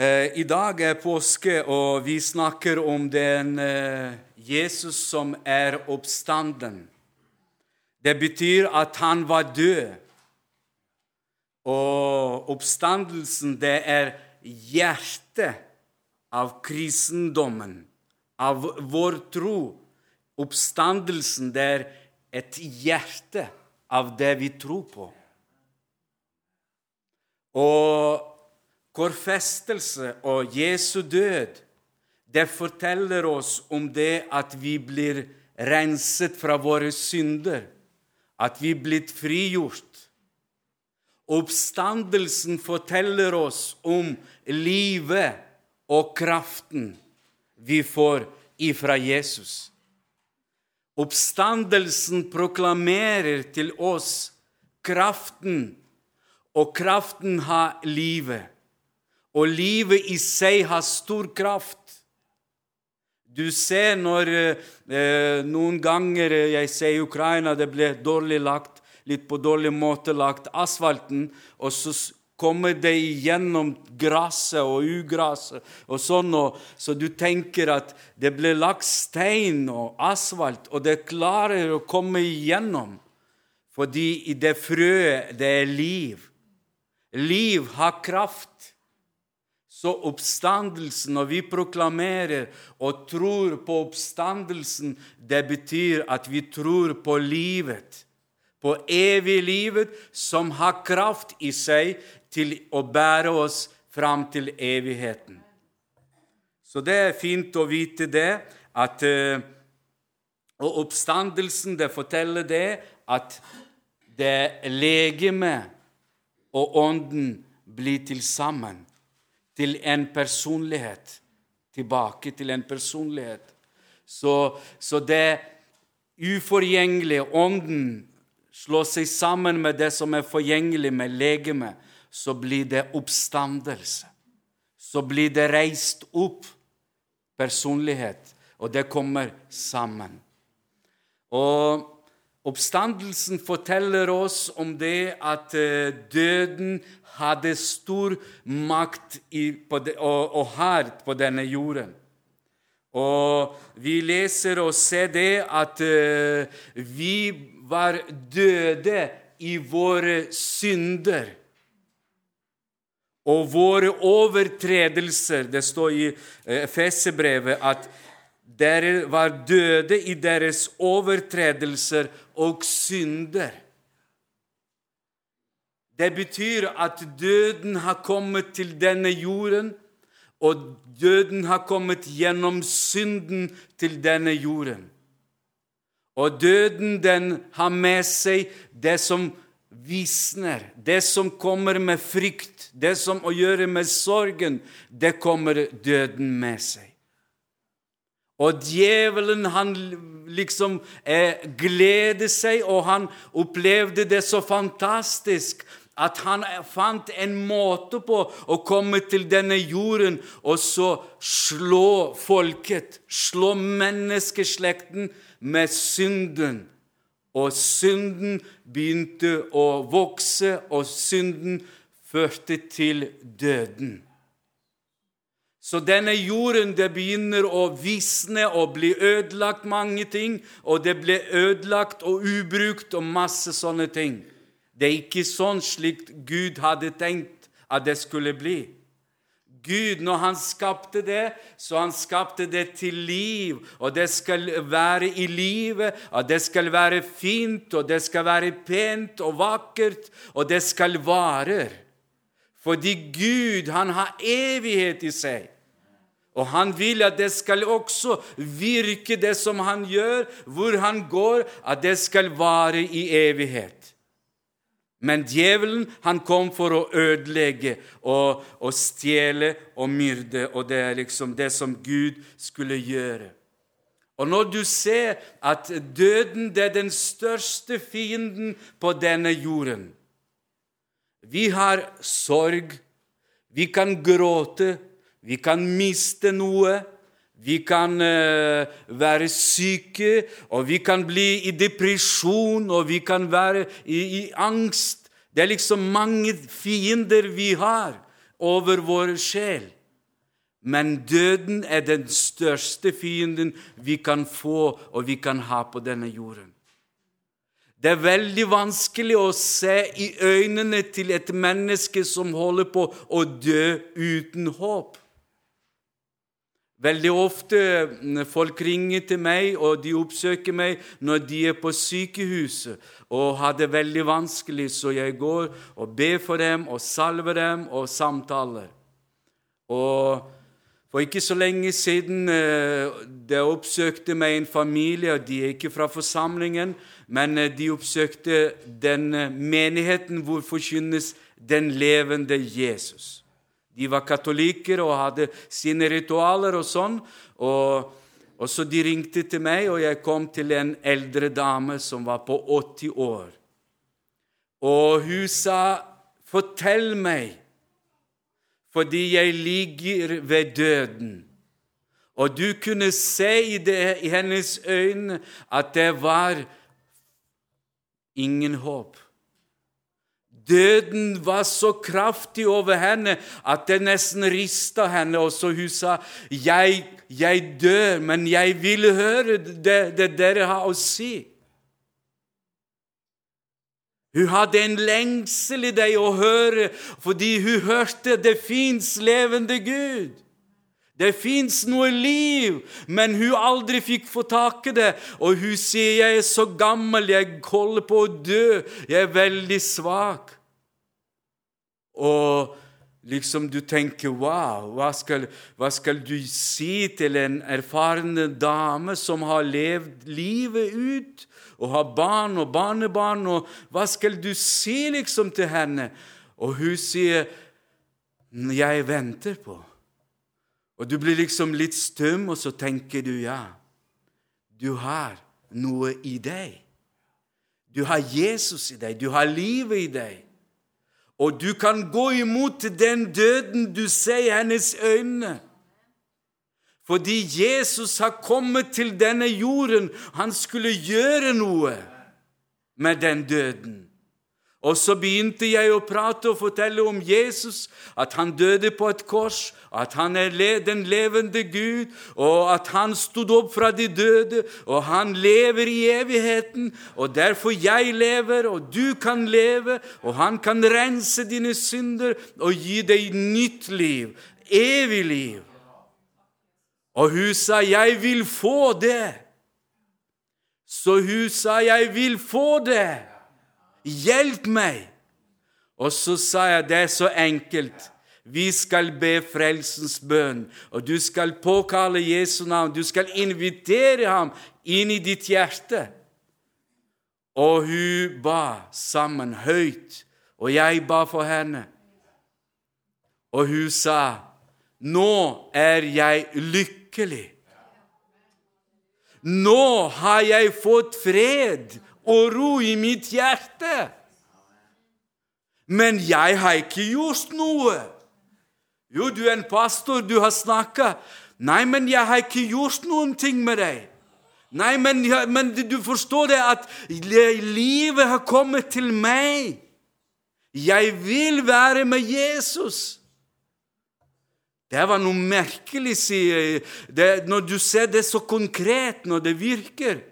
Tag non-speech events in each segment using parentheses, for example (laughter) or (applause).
Eh, I dag er påske, og vi snakker om den eh, Jesus som er oppstanden. Det betyr at han var død. Og oppstandelsen, det er hjertet av kristendommen, av vår tro. Oppstandelsen, det er et hjerte av det vi tror på. Og Korfestelse og Jesu død, det forteller oss om det at vi blir renset fra våre synder, at vi blitt frigjort. Oppstandelsen forteller oss om livet og kraften vi får ifra Jesus. Oppstandelsen proklamerer til oss kraften, og kraften har livet og livet i seg har stor kraft. Du ser når eh, noen ganger eh, Jeg ser i Ukraina det ble dårlig lagt, litt på dårlig måte lagt asfalten, og så kommer det igjennom gresset og ugraset og sånn, og, så du tenker at det ble lagt stein og asfalt, og det klarer å komme igjennom. Fordi i det frøet, det er liv. Liv har kraft. Så oppstandelsen, når vi proklamerer og tror på oppstandelsen, det betyr at vi tror på livet. På evig livet som har kraft i seg til å bære oss fram til evigheten. Så det er fint å vite det, at eh, Og oppstandelsen, det forteller det at det legeme og ånden blir til sammen til en personlighet. Tilbake til en personlighet. Så, så det uforgjengelige, ånden, slår seg sammen med det som er forgjengelig med legemet, så blir det oppstandelse. Så blir det reist opp personlighet, og det kommer sammen. Og Oppstandelsen forteller oss om det at eh, døden hadde stor makt i, de, og, og her på denne jorden. Og vi leser og ser det at uh, vi var døde i våre synder. Og våre overtredelser Det står i uh, Efesebrevet at dere var døde i deres overtredelser og synder. Det betyr at døden har kommet til denne jorden, og døden har kommet gjennom synden til denne jorden. Og døden den har med seg det som visner, det som kommer med frykt, det som å gjøre med sorgen, det kommer døden med seg. Og djevelen han liksom eh, gleder seg, og han opplevde det så fantastisk at han fant en måte på å komme til denne jorden og så slå folket, slå menneskeslekten med synden. Og synden begynte å vokse, og synden førte til døden. Så denne jorden det begynner å visne og bli ødelagt mange ting, og det ble ødelagt og ubrukt og masse sånne ting. Det er ikke sånn slik Gud hadde tenkt at det skulle bli. Gud, når han skapte det, så han skapte det til liv, og det skal være i livet, og det skal være fint, og det skal være pent og vakkert, og det skal vare. Fordi Gud han har evighet i seg. Og han vil at det skal også virke, det som han gjør, hvor han går, at det skal vare i evighet. Men djevelen han kom for å ødelegge og, og stjele og myrde, og det er liksom det som Gud skulle gjøre. Og når du ser at døden er den største fienden på denne jorden Vi har sorg, vi kan gråte, vi kan miste noe. Vi kan uh, være syke, og vi kan bli i depresjon, og vi kan være i, i, angst. Det er liksom mange fiender vi har over vår sjel. Men døden er den største fienden vi kan få og vi kan ha på denne jorden. Det er veldig vanskelig å se i øynene til et menneske som holder på å dø uten håp. Veldig ofte når folk ringer til meg, og de oppsøker meg når de er på sykehuset og har det veldig vanskelig, så jeg går og ber for dem og salver dem og samtaler. Og for ikke så lenge siden eh, det oppsøkte meg en familie, og de er ikke fra forsamlingen, men eh, de oppsøkte den eh, menigheten hvor forkynnes den levende Jesus. De var katolikker og hadde sine ritualer og sånn. Og, og så de ringte til meg, og jeg kom til en eldre dame som var på 80 år. Og hun sa, 'Fortell meg' fordi jeg ligger ved døden. Og du kunne se i, det, i hennes øyne at det var ingen håp. Døden var så kraftig over henne at det nesten rista henne. Og så hun sa, jeg, 'Jeg dør, men jeg vil høre det, det dere har å si.' Hun hadde en lengsel i deg å høre, fordi hun hørte det fins levende Gud. Det fins noe liv, men hun aldri fikk få tak i det. Og hun sier 'Jeg er så gammel, jeg holder på å dø, jeg er veldig svak'. Og liksom du tenker 'Wow, hva skal, hva skal du si til en erfaren dame som har levd livet ut?' og har barn og barnebarn, og hva skal du si liksom til henne? Og hun sier, 'Jeg venter på'. Og du blir liksom litt stum, og så tenker du, ja, du har noe i deg. Du har Jesus i deg, du har livet i deg. Og du kan gå imot den døden du ser i hennes øyne. Fordi Jesus har kommet til denne jorden. Han skulle gjøre noe med den døden. Og så begynte jeg å prate og fortelle om Jesus, at han døde på et kors, at han er den levende Gud, og at han stod opp fra de døde, og han lever i evigheten, og derfor jeg lever, og du kan leve, og han kan rense dine synder og gi deg nytt liv, evig liv. Og hun sa, 'Jeg vil få det'. Så hun sa, 'Jeg vil få det'. Hjelp meg. Og så sa jeg, 'Det er så enkelt'. Vi skal be frelsens bønn, og du skal påkalle Jesu navn. Du skal invitere ham inn i ditt hjerte. Og hun ba sammen høyt, og jeg ba for henne. Og hun sa, 'Nå er jeg lykkelig'. Nå har jeg fått fred og ro i mitt hjerte. Men jeg har ikke gjort noe. Jo, du er en pastor, du har snakka. Nei, men jeg har ikke gjort noen ting med deg. Nei, men, men du forstår det at livet har kommet til meg. Jeg vil være med Jesus. Det var noe merkelig, sier jeg, når du ser det så konkret, når det virker.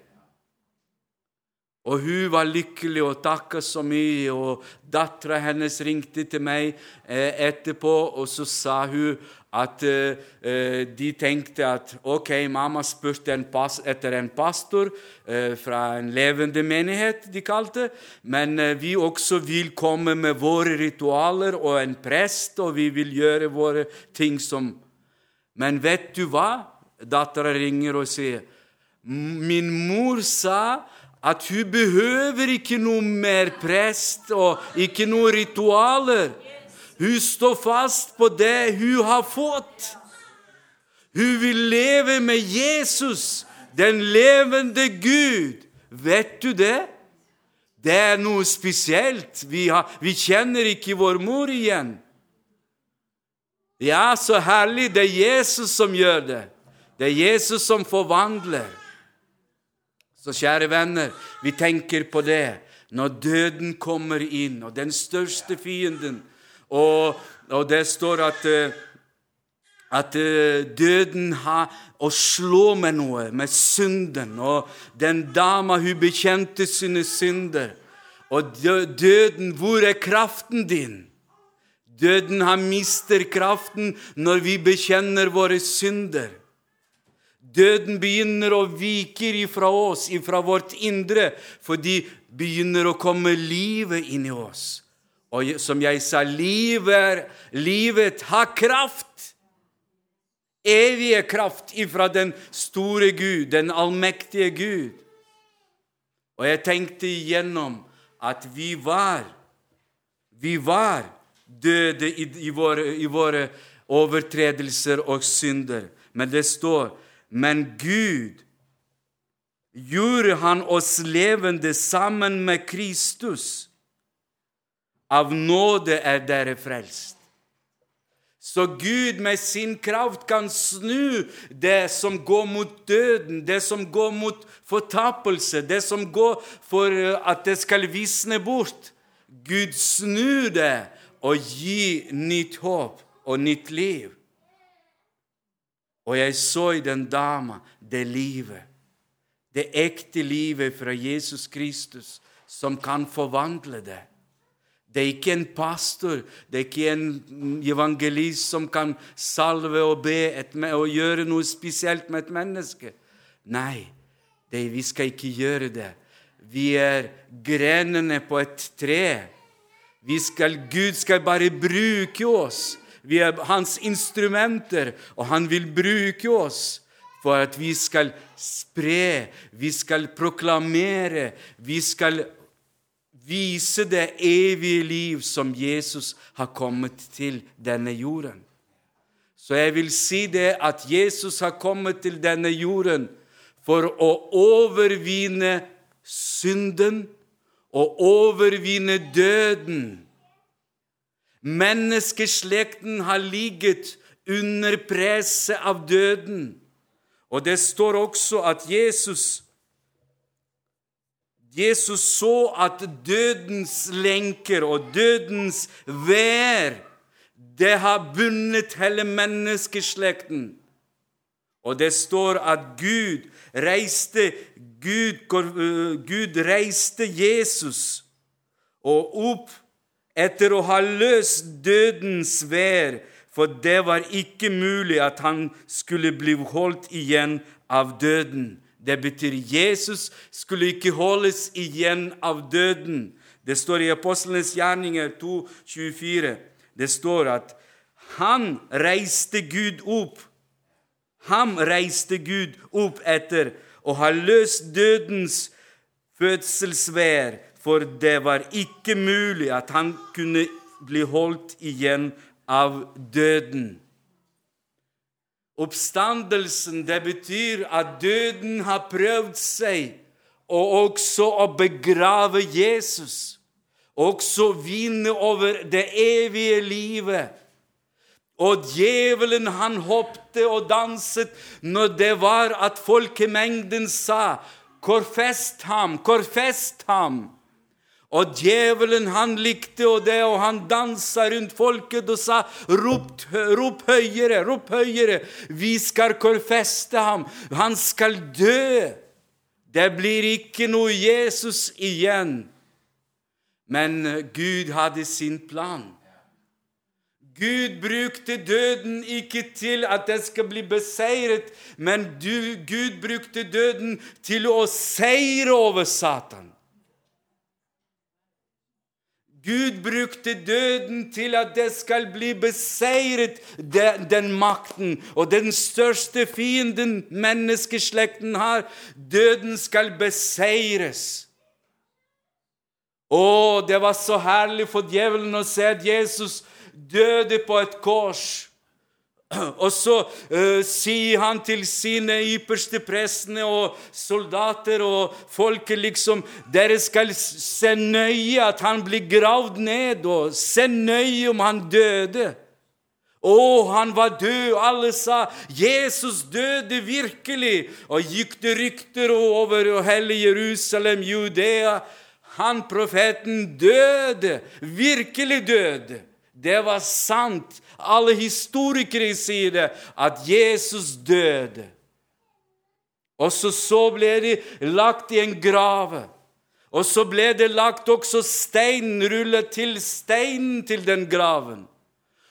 Og hun var lykkelig og takka så mye, og dattera hennes ringte til meg eh, etterpå, og så sa hun at eh, de tenkte at ok, mamma spurte en etter en pastor eh, fra en levende menighet, de kalte men uh, vi også vil komme med våre ritualer og en prest, og vi vil gjøre våre ting som Men vet du hva? Dattera ringer og sier Min mor sa at hun behøver ikke noe mer prest og ikke noe ritualer. Hun står fast på det hun har fått. Hun vil leve med Jesus, den levende Gud. Vet du det? Det er noe spesielt. Vi, har, vi kjenner ikke vår mor igjen. Ja, så herlig. Det er Jesus som gjør det. Det er Jesus som forvandler. Så kjære venner, vi tenker på det når døden kommer inn, og den største fienden og, og det står at uh, at uh, døden har å slå med noe, med synden. Og den dama, hun bekjente sine synder. Og døden, hvor er kraften din? Døden har mister kraften når vi bekjenner våre synder. Døden begynner å vike ifra oss, ifra vårt indre, fordi begynner å komme livet inn i oss. Og som jeg sa, livet, livet har kraft evige kraft ifra den store Gud, den allmektige Gud. Og jeg tenkte igjennom at vi var Vi var døde i, i, våre, i våre overtredelser og synder. Men det står Men Gud gjorde han oss levende sammen med Kristus. Av nåde er dere frelst. Så Gud med sin kraft kan snu det som går mot døden, det som går mot fortapelse, det som går for eh, at det skal visne bort. Gud snur det og gir nytt håp og nytt liv. Og jeg så i den dama det livet, det ekte livet fra Jesus Kristus, som kan forvandle det. Det er ikke en pastor, det er ikke en evangelist som kan salve og be et, og gjøre noe spesielt med et menneske. Nei, det, vi skal ikke gjøre det. Vi er grenene på et tre. Skal, Gud skal bare bruke oss. Vi er hans instrumenter, og han vil bruke oss for at vi skal spre, vi skal proklamere, vi skal vise det evige liv som Jesus har kommet til denne jorden. Så jeg vil si det at Jesus har kommet til denne jorden for å overvinne synden og overvinne døden. Menneskeslekten har ligget under presset av døden. Og det står også at Jesus Jesus så at dødens lenker og dødens vær det har bundet hele menneskeslekten. Og det står at Gud reiste, Gud, Gud reiste Jesus og opp etter å ha løst dødens vær, for det var ikke mulig at han skulle bli holdt igjen av døden. Det betyr Jesus skulle ikke holdes igjen av døden. Det står i Apostlenes gjerninger 2, 24. Det står at han reiste Gud opp. Ham reiste Gud opp etter å ha løst dødens fødselsvær, for det var ikke mulig at han kunne bli holdt igjen av døden. Oppstandelsen det betyr at døden har prøvd seg, og også å begrave Jesus. Også vinne over det evige livet. Og djevelen han hoppte og danset når det var at folkemengden sa:" Korfest ham, korfest ham. Og djevelen han likte og det, og han dansa rundt folket og sa, rop, rop høyere, rop høyere, vi skal korfeste ham, han skal dø. Det blir ikke noe Jesus igjen. Men Gud hadde sin plan. Gud brukte døden ikke til at det skal bli beseiret, men Gud brukte døden til å seire over Satan. Gud brukte døden til at det skal bli beseiret, den makten. Og den største fienden menneskeslekten har, døden skal beseires. Å, det var så herlig for djevelen å se at Jesus døde på et kors. (clears throat) Og så uh, sier han til sine ypperste prestene og soldater og folket liksom Dere skal se nøye at han blir gravd ned, og se nøye om han døde. Å, han var død. Alle sa 'Jesus døde virkelig'. Og gikk det rykter over hele Jerusalem, Judea. Han profeten døde. Virkelig døde. Det var sant. Alle historikere sier det, at Jesus døde. Og så, så ble de lagt i en grave. Og så ble det lagt også stein, rullet til steinen til den graven.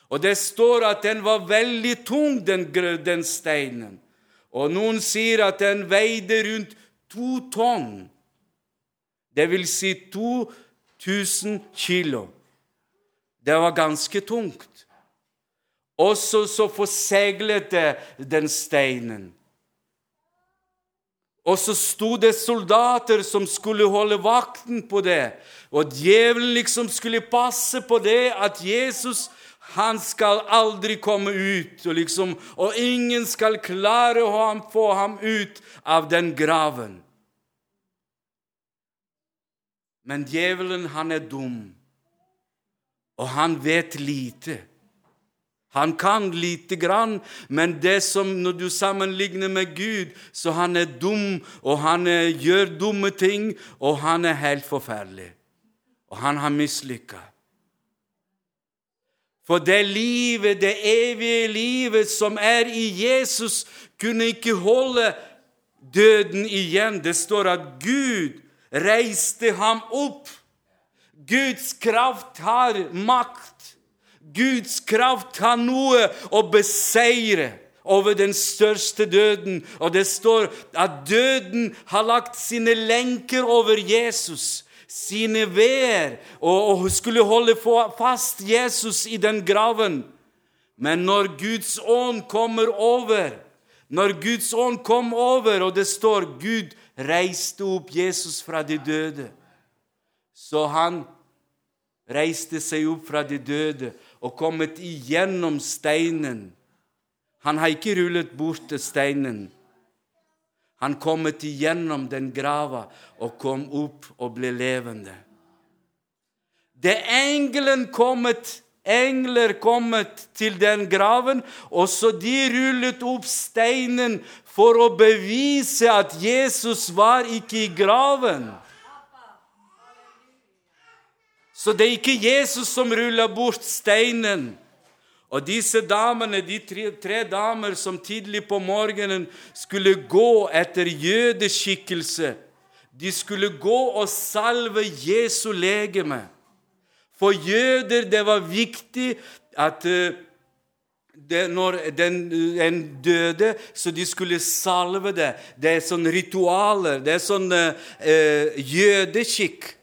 Og det står at den var veldig tung, den, den steinen. Og noen sier at den veide rundt to tonn. Det vil si 2000 kilo. Det var ganske tungt. Også så forseglet den steinen. Og så sto det soldater som skulle holde vakten på det. Og djevelen liksom skulle passe på det at Jesus han skal aldri komme ut, og, liksom, og ingen skal klare å få ham ut av den graven. Men djevelen, han er dum, og han vet lite. Han kan lite grann, men det som når du sammenligner med Gud, så han er dum, og han er, gjør dumme ting, og han er helt forferdelig. Og han har mislykka. For det livet, det evige livet som er i Jesus, kunne ikke holde døden igjen. Det står at Gud reiste ham opp. Guds kraft har makt. Guds kraft har noe å beseire over den største døden. Og det står at døden har lagt sine lenker over Jesus, sine veer, og, skulle holde fast Jesus i den graven. Men når Guds ånd kommer over, når Guds ånd kom over, og det står Gud reiste opp Jesus fra de døde, så han reiste seg opp fra de døde og kommet igjennom steinen. Han har ikke rullet bort steinen. Han kommet igjennom den grava og kom opp og ble levende. Det engelen kommet, engler kommet til den graven, og så de rullet opp steinen for å bevise at Jesus var ikke i graven. Så det er ikke Jesus som ruller bort steinen. Og disse damene, de tre, tre, damer som tidlig på morgenen skulle gå etter jødeskikkelse, de skulle gå og salve Jesu legeme. For jøder det var viktig at eh, det, når den, en døde, så de skulle salve det. Det er sånne ritualer, det er sånn eh, jødeskikk.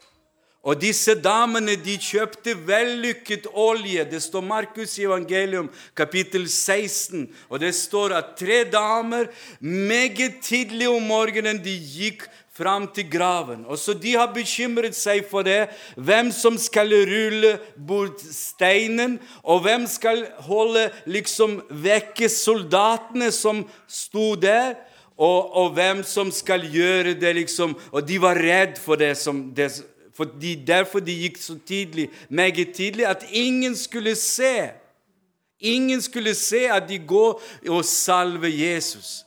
Og disse damene de kjøpte vellykket olje. Det står Markus i evangelium kapittel 16. Og det står at tre damer meget tidlig om morgenen de gikk fram til graven. Og så De har bekymret seg for det, hvem som skal rulle bort steinen, og hvem skal holde liksom vekke soldatene som sto der. Og, og hvem som skal gjøre det, liksom. Og de var redd for det som det, for de, derfor de gikk så tidlig, meget tidlig, at ingen skulle se. Ingen skulle se at de går og salver Jesus.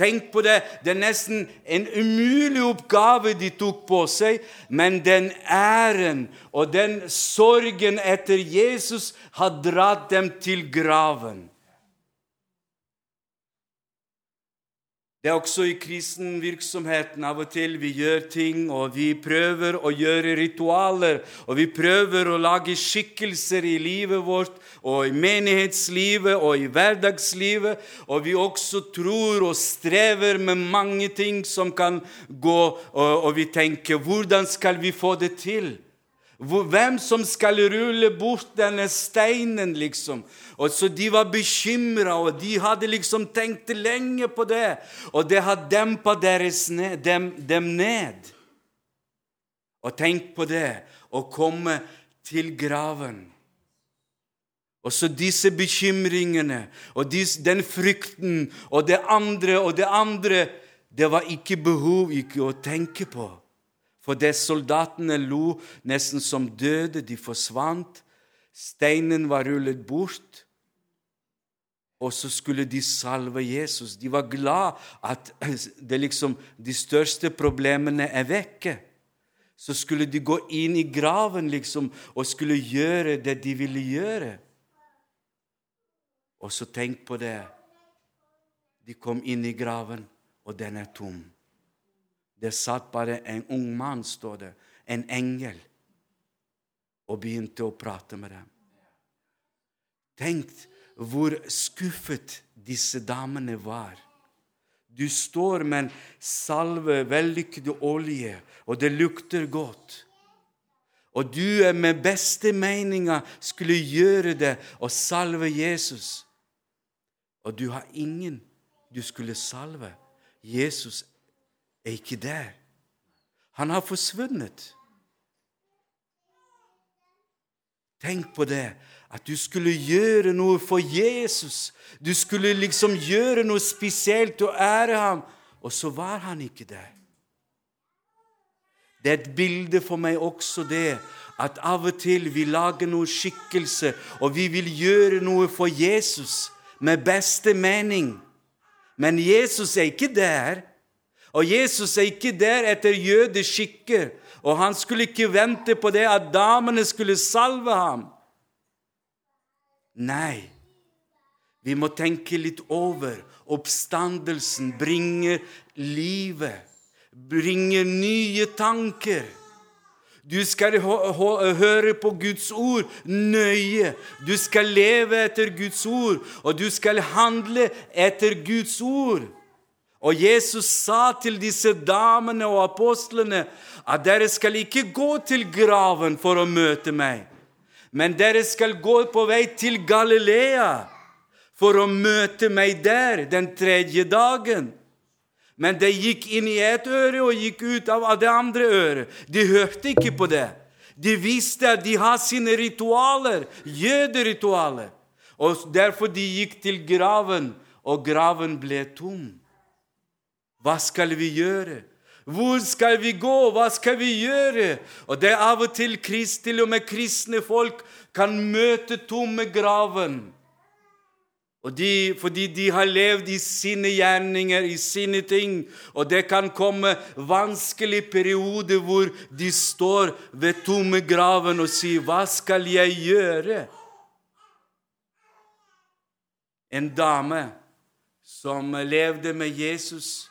Tenk på det. Det er nesten en umulig oppgave de tok på seg, men den æren og den sorgen etter Jesus har dratt dem til graven. Det er også i kristenvirksomheten av og til vi gjør ting, og vi prøver å gjøre ritualer, og vi prøver å lage skikkelser i livet vårt, og i menighetslivet og i hverdagslivet, og vi også tror og strever med mange ting som kan gå, og, og vi tenker hvordan skal vi få det til? Hvem som skal rulle bort denne steinen, liksom. Og så De var bekymra, og de hadde liksom tenkt lenge på det. Og det har dempa ned, dem, dem ned. Og tenk på det å komme til graven. Og så disse bekymringene og disse, den frykten og det andre og det andre Det var ikke behov ikke å tenke på. For det soldatene lo nesten som døde, de forsvant. Steinen var rullet bort. Og så skulle de salve Jesus. De var glad at (clears throat) liksom, de største problemene er vekke. så skulle de gå inn i graven liksom, og skulle gjøre det de ville gjøre. Og så tenk på det. De kom inn i graven, og den er tom. Det satt bare en ung mann, står det, en engel, og begynte å prate med dem. Tenk hvor skuffet disse damene var. Du står med en salve, vellykket olje, og det lukter godt. Og du er med beste meninga skulle gjøre det og salve Jesus. Og du har ingen du skulle salve. Jesus er ikke der. Han har forsvunnet. Tenk på det, at du skulle gjøre noe for Jesus. Du skulle liksom gjøre noe spesielt og ære ham, og så var han ikke der. Det er et bilde for meg også det at av og til vi lager noe skikkelse, og vi vil gjøre noe for Jesus med beste mening. Men Jesus er ikke der. Og Jesus er ikke der etter jødeskikker. Og han skulle ikke vente på det at damene skulle salve ham. Nei, vi må tenke litt over. Oppstandelsen bringer livet, bringer nye tanker. Du skal høre på Guds ord nøye. Du skal leve etter Guds ord, og du skal handle etter Guds ord. Og Jesus sa til disse damene og apostlene at dere skal ikke gå til graven for å møte meg, men dere skal gå på vei til Galilea for å møte meg der den tredje dagen. Men det gikk inn i ett øre og gikk ut av det andre øret. De hørte ikke på det. De visste at de har sine ritualer, jøderitualer. Og derfor de gikk til graven, og graven ble tom. Hva skal vi gjøre? Hvor skal vi gå? Hva skal vi gjøre? Og det er av og til til og med kristne folk kan møte tomme graven. Og de, fordi de har levd i sine gjerninger, i sine ting. Og det kan komme vanskelige perioder hvor de står ved tomme graven og sier, 'Hva skal jeg gjøre?' En dame som levde med Jesus,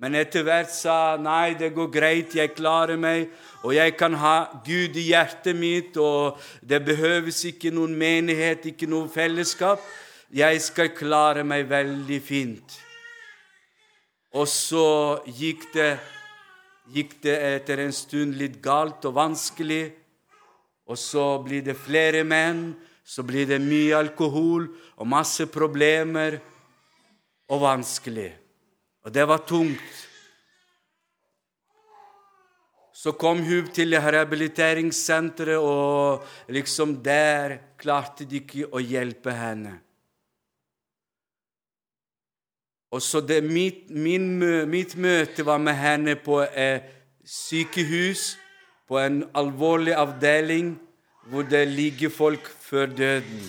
men etter hvert sa, 'Nei, det går greit, jeg klarer meg', og jeg kan ha Gud i hjertet mitt, og det behøves ikke noen menighet, ikke noe fellesskap. 'Jeg skal klare meg veldig fint'. Og så gikk det, gikk det etter en stund litt galt og vanskelig. Og så blir det flere menn, så blir det mye alkohol og masse problemer og vanskelig. Og det var tungt. Så kom hun til rehabiliteringssenteret, og liksom der klarte de ikke å hjelpe henne. Og så det, mitt, min, mitt, møte var med henne på et sykehus, på en alvorlig avdeling hvor det ligger folk før døden.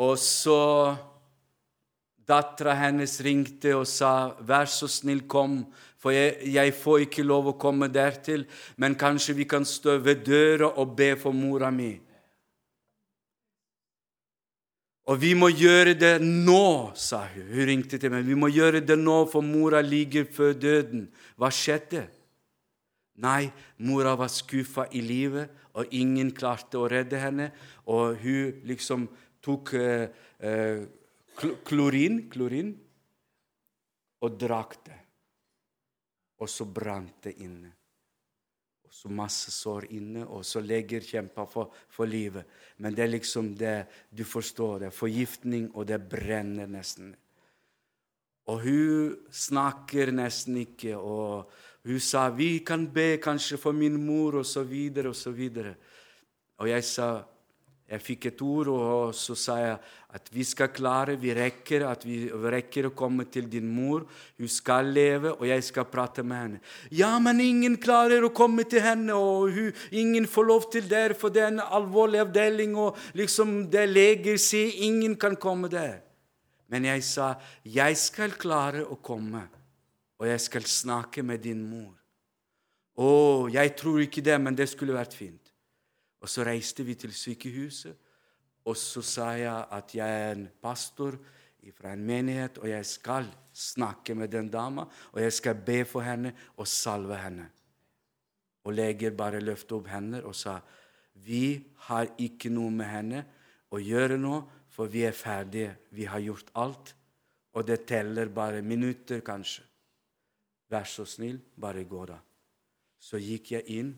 Og så Dattera hennes ringte og sa, 'Vær så snill, kom, for jeg, jeg får ikke lov å komme dertil.' 'Men kanskje vi kan stå ved døra og be for mora mi.' Og vi må gjøre det nå, sa hun. Hun ringte til meg. Vi må gjøre det nå, for mora ligger før døden. Hva skjedde? Nei, mora var skuffa i livet, og ingen klarte å redde henne. Og hun liksom tok eh, eh klorin, klorin og drakk det. Og så brant det inne og så masse sår inne, og så leger kjemper for, for, livet. Men det er liksom det Du forstår det. Forgiftning, og det brenner nesten. Og hun snakker nesten ikke, og hun sa 'Vi kan be kanskje for min mor', og så videre og så videre. Og jeg sa jeg fikk et ord, og så sa jeg at vi skal klare, vi rekker, at vi rekker å komme til din mor. Hun skal leve, og jeg skal prate med henne. Ja, men ingen klarer å komme til henne, og hun, ingen får lov til der, for det er en alvorlig avdeling, og liksom det leger sier, ingen kan komme der. Men jeg sa, jeg skal klare å komme, og jeg skal snakke med din mor. Å, jeg tror ikke det, men det skulle vært fint. Og så reiste vi til sykehuset, og så sa jeg at jeg er en pastor fra en menighet, og jeg skal snakke med den dama, og jeg skal be for henne og salve henne. Og leger bare løftet opp hender og sa vi har ikke noe med henne å gjøre nå, for vi er ferdige. Vi har gjort alt, og det teller bare minutter, kanskje. Vær så snill, bare gå, da. Så gikk jeg inn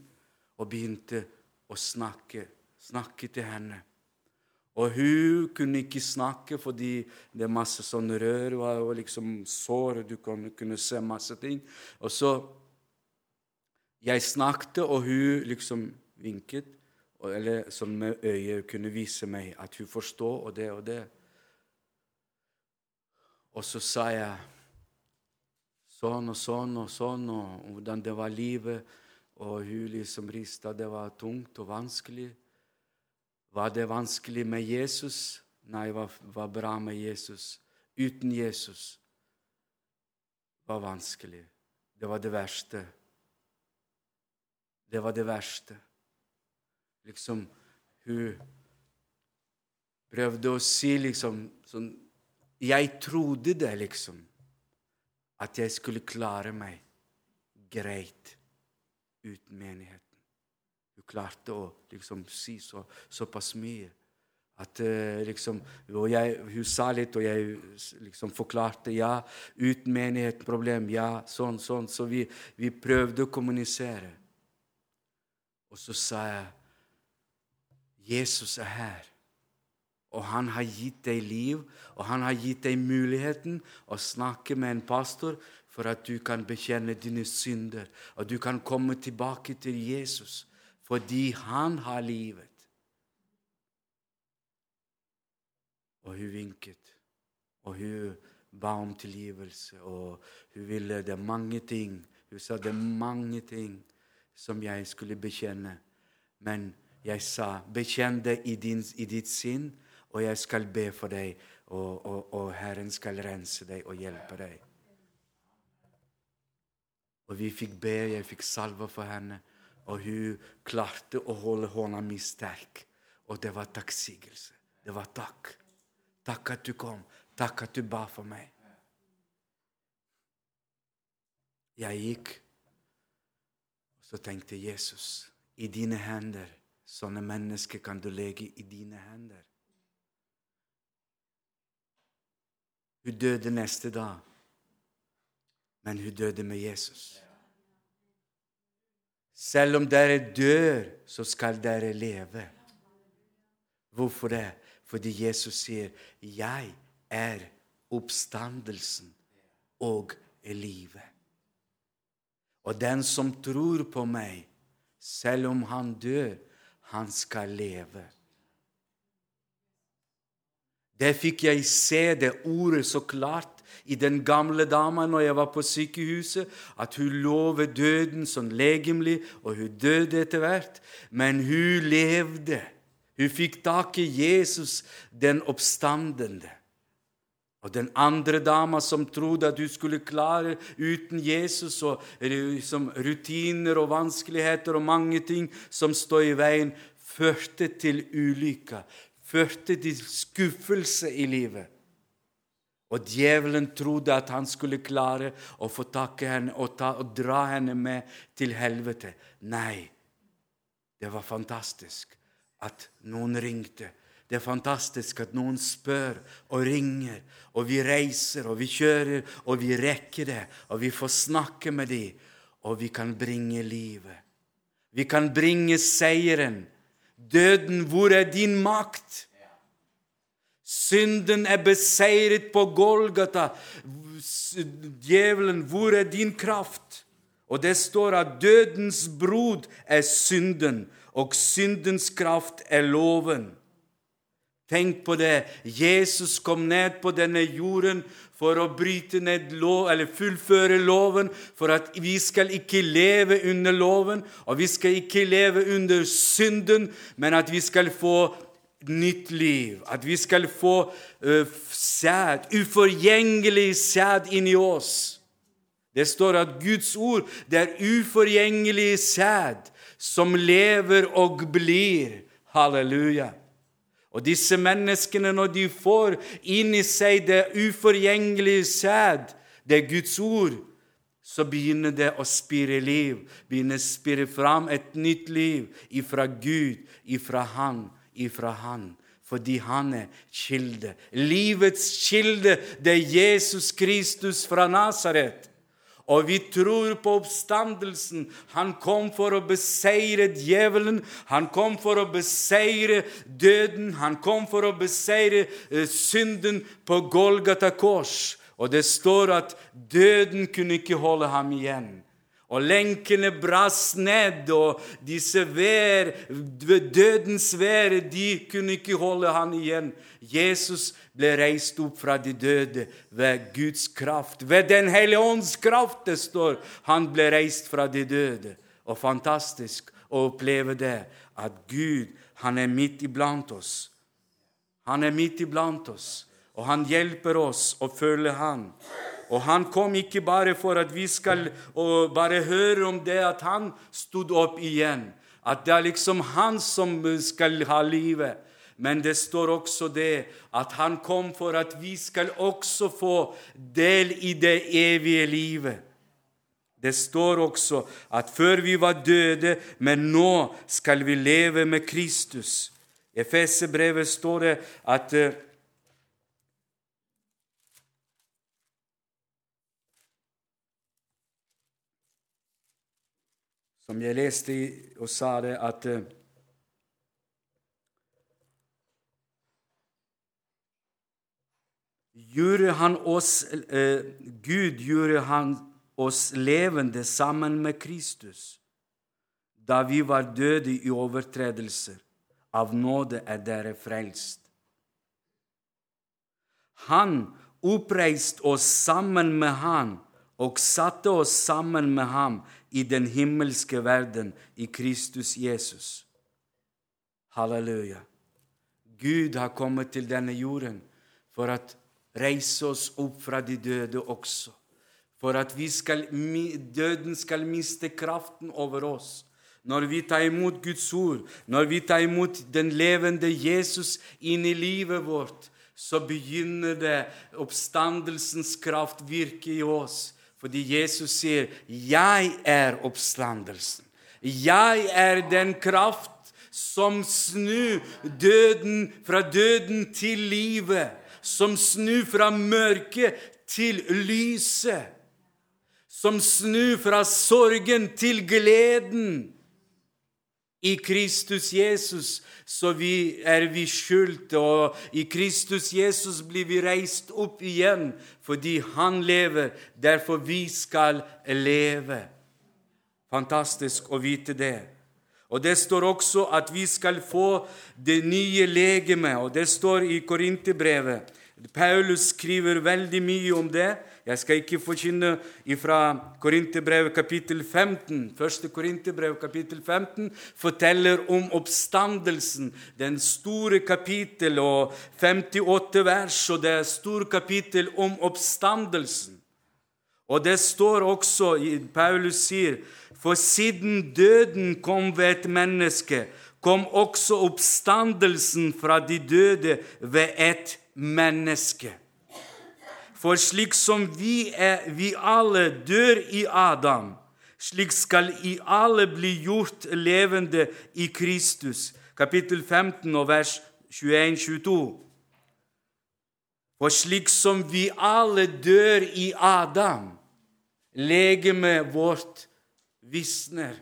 og begynte å snakke, snakke til henne. Og hun kunne ikke snakke fordi det er masse sånn rør og liksom sår, og du kunne se masse ting. Og så Jeg snakket, og hun liksom vinket, eller sånn med øyet kunne vise meg at hun forstår og det og det. Og så sa jeg sånn og sånn og sånn, og hvordan det var livet. Og hun liksom rista. Det var tungt og vanskelig. Var det vanskelig med Jesus? Nei, det var, var bra med Jesus. Uten Jesus var vanskelig. Det var det verste. Det var det verste. Liksom Hun prøvde å si liksom sånn Jeg trodde det, liksom at jeg skulle klare meg greit uten menigheten. Hun klarte å liksom si så, såpass mye. At liksom Og jeg, Hun sa litt, og jeg liksom forklarte. Ja, uten menighet problem. Ja, sånn, sånn. Så vi, vi prøvde å kommunisere. Og så sa jeg Jesus er her. Og han har gitt deg liv, og han har gitt deg muligheten å snakke med en pastor for at du kan bekjenne dine synder, og du kan komme tilbake til Jesus fordi han har livet. Og hun vinket, og hun ba om tilgivelse, og hun ville det mange ting. Hun sa det mange ting som jeg skulle bekjenne, men jeg sa bekjenn det i, din, i ditt sinn og jeg skal be for deg, og, og, og Herren skal rense deg og hjelpe deg. Og vi fikk be, jeg fikk salve for henne, og hun klarte å holde hånda mi sterk. Og det var takksigelse. Det var takk. Takk at du kom. Takk at du ba for meg. Jeg gikk, og så tenkte Jesus, i dine hender, sånne mennesker kan du legge i dine hender. Hun døde neste dag, men hun døde med Jesus. Selv om dere dør, så skal dere leve. Hvorfor det? Fordi Jesus sier, 'Jeg er oppstandelsen og livet'. Og den som tror på meg, selv om han dør, han skal leve. Det fikk jeg se det ordet så klart i den gamle dama når jeg var på sykehuset, at hun lovet døden sånn legemlig, og hun døde etter hvert. Men hun levde. Hun fikk tak i Jesus, den oppstandende. Og den andre dama som trodde at hun skulle klare uten Jesus, og rutiner og vanskeligheter og mange ting som står i veien, førte til ulykka, førte til skuffelse i livet. Og djevelen trodde at han skulle klare å få tak i henne og, ta, og dra henne med til helvete. Nei, det var fantastisk at noen ringte. Det er fantastisk at noen spør og ringer, og vi reiser og vi kjører, og vi rekker det, og vi får snakke med dem, og vi kan bringe livet. Vi kan bringe seieren Døden, hvor er din makt? Synden er beseiret på Golgata. Djevelen, hvor er din kraft? Og det står at dødens brod er synden, og syndens kraft er loven. Tenk på det. Jesus kom ned på denne jorden for å bryte ned lov, eller fullføre loven, for at vi skal ikke leve under loven, og vi skal ikke leve under synden, men at vi skal få nytt liv. At vi skal få uh, sæd, uforgjengelig sæd inni oss. Det står at Guds ord det er uforgjengelig sæd som lever og blir. Halleluja. Og disse menneskene, når de får inn i seg det uforgjengelige sæd, det er Guds ord, så begynner det å spire liv, begynner å spire fram et nytt liv ifra Gud, ifra Han, ifra Han. Fordi han er kilde. Livets kilde, det er Jesus Kristus fra Nasaret. Og vi tror på oppstandelsen. Han kom for å beseire djevelen. Han kom for å beseire døden. Han kom for å beseire uh, synden på Golgata kors. Og det står at døden kunne ikke holde ham igjen. Og lenkene brast ned, og disse vær, dødens vær, de kunne ikke holde han igjen. Jesus ble reist opp fra de døde ved Guds kraft. Ved Den hellige ånds kraft, det står. Han ble reist fra de døde. Og fantastisk å oppleve det, at Gud, han er midt iblant oss. Han er midt iblant oss, og han hjelper oss å følge Han. Og han kom ikke bare for at vi skal bare høre om det at han stod opp igjen. At det er liksom han som skal ha livet. Men det står også det at han kom for at vi skal også få del i det evige livet. Det står også at før vi var døde, men nå skal vi leve med Kristus. I Efesebrevet står det at som jeg leste og sa det, at eh, gjorde han oss, eh, Gud gjorde han oss levende sammen med Kristus da vi var døde i overtredelser. Av nåde er dere frelst. Han oppreiste oss sammen med Han og satte oss sammen med ham i den himmelske verden i Kristus Jesus. Halleluja. Gud har kommet til denne jorden for å reise oss opp fra de døde også. For at skal, døden skal miste kraften over oss. Når vi tar imot Guds ord, når vi tar imot den levende Jesus inn i livet vårt, så begynner det oppstandelsens kraft virke i oss. Fordi Jesus sier, 'Jeg er oppstandelsen'. Jeg er den kraft som snur døden fra døden til livet. Som snur fra mørket til lyset. Som snur fra sorgen til gleden. I Kristus Jesus så vi, er vi skjulte, og i Kristus Jesus blir vi reist opp igjen fordi Han lever, derfor vi skal leve. Fantastisk å vite det. Og Det står også at vi skal få det nye legemet, og det står i Korinterbrevet. Paulus skriver veldig mye om det. Jeg skal ikke forkynne fra Korinterbrevet kapittel 15. Første Korinterbrev kapittel 15 forteller om oppstandelsen, den store kapittel og 58 vers, og det er stor kapittel om oppstandelsen. Og det står også, Paulus sier, for siden døden kom ved et menneske, kom også oppstandelsen fra de døde ved et menneske. For slik som vi, er, vi alle dør i Adam, slik skal i alle bli gjort levende i Kristus. Kapittel 15 og vers 21-22. For slik som vi alle dør i Adam, legemet vårt visner.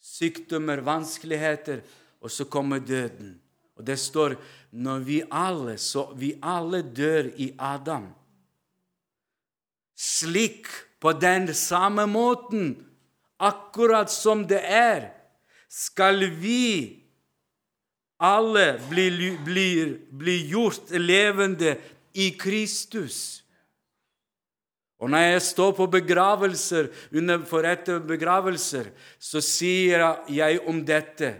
Sykdommer, vanskeligheter, og så kommer døden. Og det står når vi alle, så vi alle dør i Adam. Slik, på den samme måten, akkurat som det er, skal vi alle bli, bli, bli gjort levende i Kristus. Og når jeg står på begravelser, under forrette begravelser, så sier jeg om dette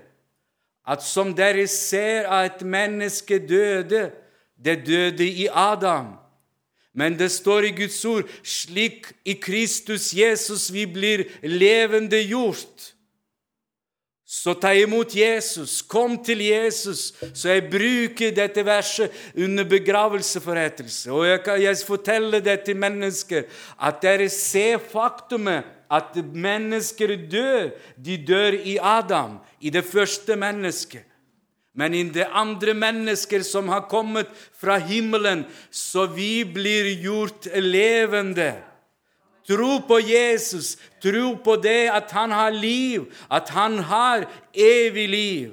at som dere ser at menneske døde, det døde i Adam. Men det står i Guds ord slik i Kristus Jesus vi blir levende gjort. Så ta imot Jesus, kom til Jesus. Så jeg bruker dette verset under begravelseforrettelse. Og jeg, jeg forteller det til mennesker, at dere ser faktumet at mennesker dør. De dør i Adam, i det første mennesket. Men i det andre mennesker som har kommet fra himmelen, så vi blir gjort levende. Tro på Jesus, tro på det at han har liv, at han har evig liv.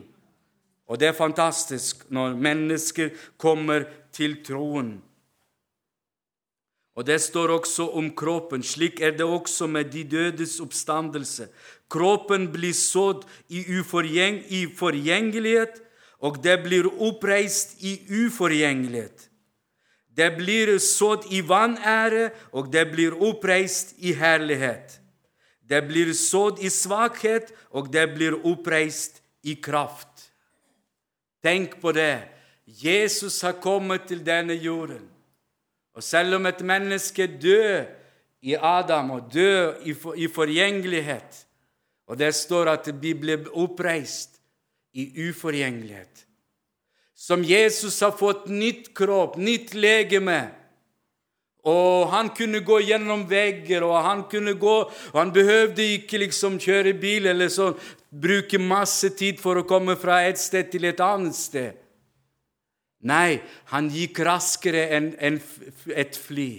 Og det er fantastisk når mennesker kommer til troen. Og Det står også om kroppen. Slik er det også med de dødes oppstandelse. Kroppen blir sådd i, uforgjeng, i forgjengelighet, og det blir oppreist i uforgjengelighet. Det blir sådd i vanære, og det blir oppreist i herlighet. Det blir sådd i svakhet, og det blir oppreist i kraft. Tenk på det. Jesus har kommet til denne jorden. Og selv om et menneske dør i Adam og dør i forgjengelighet, og det står at vi blir oppreist i uforgjengelighet som Jesus har fått nytt kropp, nytt legeme. Og han kunne gå gjennom vegger, og han kunne gå og Han behøvde ikke liksom kjøre bil eller sånn, bruke masse tid for å komme fra et sted til et annet sted. Nei, han gikk raskere enn en, et fly.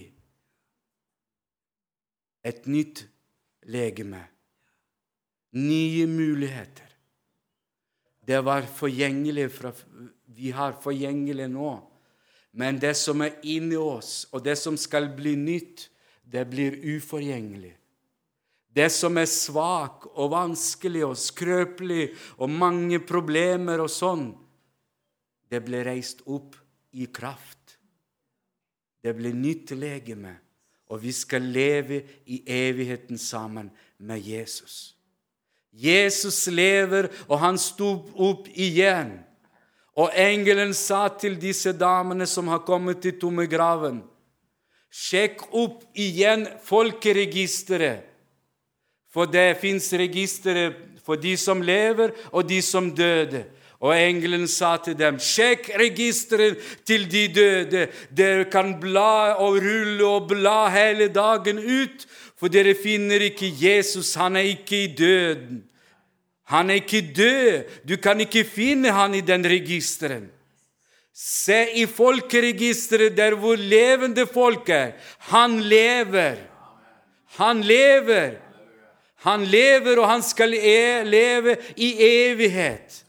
Et nytt legeme. Nye muligheter. Det var forgjengelig fra vi har forgjengelig nå. Men det som er inni oss, og det som skal bli nytt, det blir uforgjengelig. Det som er svak og vanskelig og skrøpelig og mange problemer og sånn, det blir reist opp i kraft. Det blir nytt legeme, og vi skal leve i evigheten sammen med Jesus. Jesus lever, og han sto opp igjen. Og engelen sa til disse damene som har kommet til tomme graven, sjekk opp igjen folkeregisteret, for det fins registre for de som lever, og de som døde. Og engelen sa til dem, sjekk registeret til de døde. Dere kan bla og rulle og bla hele dagen ut, for dere finner ikke Jesus. Han er ikke i døden. Han er ikke død. Du kan ikke finne han i den registeren. Se i folkeregisteret der hvor levende folk er. Han lever. Han lever. Han lever, og han skal e leve i evighet.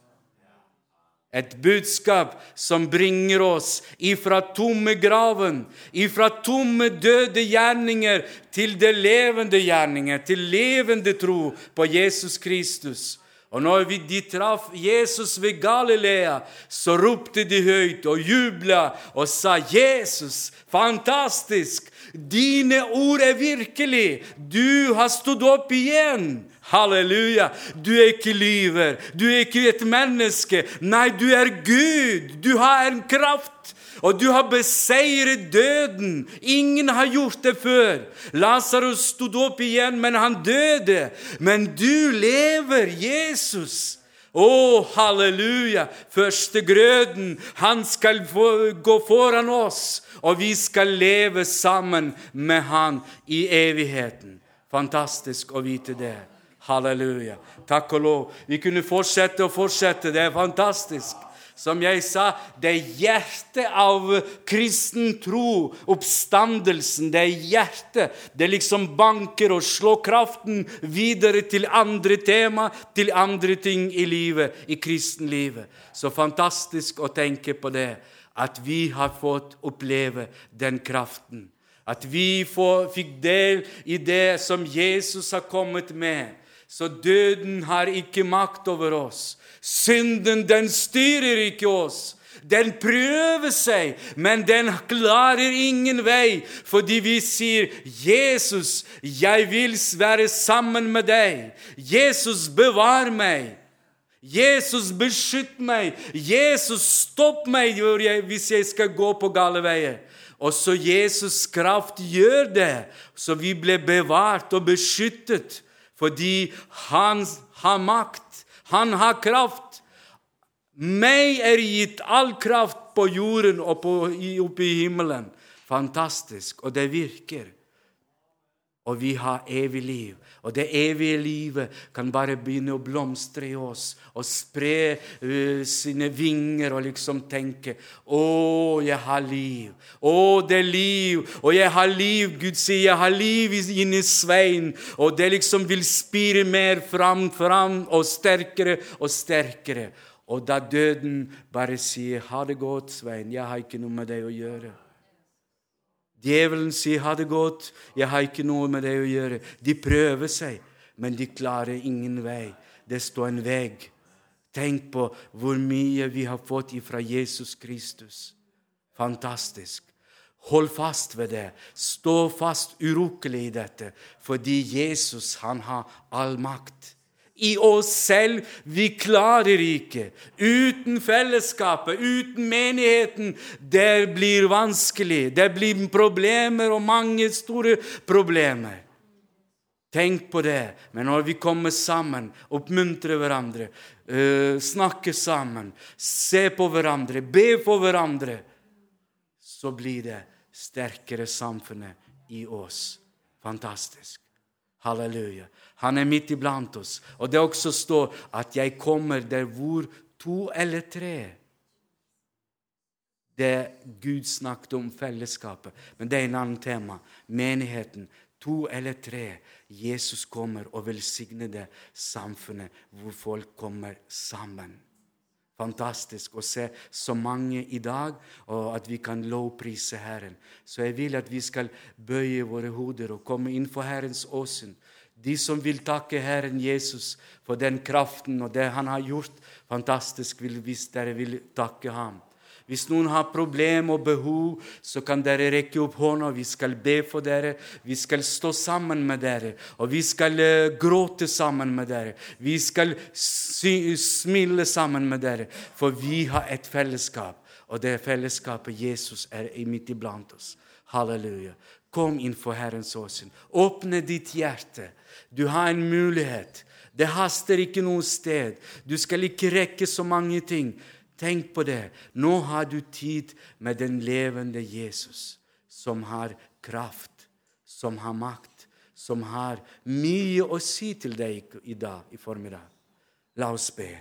Et budskap som bringer oss ifra tomme graven, ifra tomme døde gjerninger til det levende gjerninger, til levende tro på Jesus Kristus. Og når de traff Jesus ved Galilea, så ropte de høyt og jubla og sa, 'Jesus, fantastisk! Dine ord er virkelig! Du har stått opp igjen!' Halleluja! Du er ikke lyver, du er ikke et menneske. Nei, du er Gud! Du har en kraft og du har beseiret døden. Ingen har gjort det før. Lasarus stod opp igjen, men han døde. Men du lever, Jesus. Å, oh, halleluja! Første grøden, han skal gå foran oss, og vi skal leve sammen med han i evigheten. Fantastisk å vite det. Halleluja. Takk og lov. Vi kunne fortsette og fortsette. Det er fantastisk. Som jeg sa, det er hjertet av kristen tro, oppstandelsen. Det er hjertet. Det liksom banker og slår kraften videre til andre tema, til andre ting i livet, i kristenlivet. Så fantastisk å tenke på det, at vi har fått oppleve den kraften. At vi får, fikk del i det som Jesus har kommet med. Så døden har ikke makt over oss. Synden, den styrer ikke oss. Den prøver seg, men den klarer ingen vei, fordi vi sier, 'Jesus, jeg vil være sammen med deg.' 'Jesus, bevar meg.' Jesus, beskytt meg! Jesus, stopp meg hvis jeg skal gå på gale veier! Og så Jesus kraft gjør det, så vi blir bevart og beskyttet fordi han har makt, han har kraft. Meg er gitt all kraft på jorden og oppe i himmelen. Fantastisk. Og det virker. Og vi har evig liv. Og det evige livet kan bare begynne å blomstre i oss og spre uh, sine vinger og liksom tenke Å, jeg har liv. Å, det er liv. Og jeg har liv. Gud sier jeg har liv inni Svein. Og det liksom vil spire mer fram, fram og sterkere og sterkere. Og da døden bare sier 'Ha det godt, Svein. Jeg har ikke noe med deg å gjøre'. Djevelen sier 'ha det godt', 'jeg har ikke noe med det å gjøre'. De prøver seg, men de klarer ingen vei. Det står en vegg. Tenk på hvor mye vi har fått ifra Jesus Kristus. Fantastisk. Hold fast ved det. Stå fast urokkelig i dette, fordi Jesus han har all makt i oss selv. Vi klarer ikke. Uten fellesskapet, uten menigheten. Det blir vanskelig. Det blir problemer og mange store problemer. Tenk på det. Men når vi kommer sammen, oppmuntrer hverandre, uh, snakker sammen, ser på hverandre, ber for hverandre, så blir det sterkere samfunnet i oss. Fantastisk. Halleluja. Han er midt iblant oss. Og det også står at 'jeg kommer der hvor to eller tre' Det Gud snakket om fellesskapet, men det er en annen tema. Menigheten. To eller tre. Jesus kommer og velsigner det samfunnet hvor folk kommer sammen. Fantastisk å se så mange i dag, og at vi kan lovprise Herren. Så jeg vil at vi skal bøye våre hoder og komme inn for Herrens åsyn de som vil takke Herren Jesus for den kraften og det han har gjort fantastisk, hvis dere vil takke ham. Hvis noen har problemer og behov, så kan dere rekke opp hånda. Vi skal be for dere. Vi skal stå sammen med dere. Og vi skal uh, gråte sammen med dere. Vi skal smile sammen med dere. For vi har et fellesskap, og det fellesskapet Jesus er midt iblant oss. Halleluja. Kom inn for Herrens åsyn. Åpne ditt hjerte. Du har en mulighet. Det haster ikke noe sted. Du skal ikke rekke så mange ting. Tenk på det. Nå har du tid med den levende Jesus, som har kraft, som har makt, som har mye å si til deg i dag i formiddag. La oss be.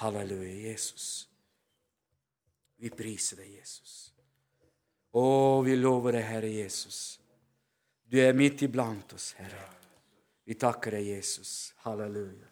Halleluja, Jesus. Vi priser deg, Jesus. Å, vi lover deg, Herre Jesus. Du er midt iblant oss, Herre. Vi takker deg, Jesus. Halleluja.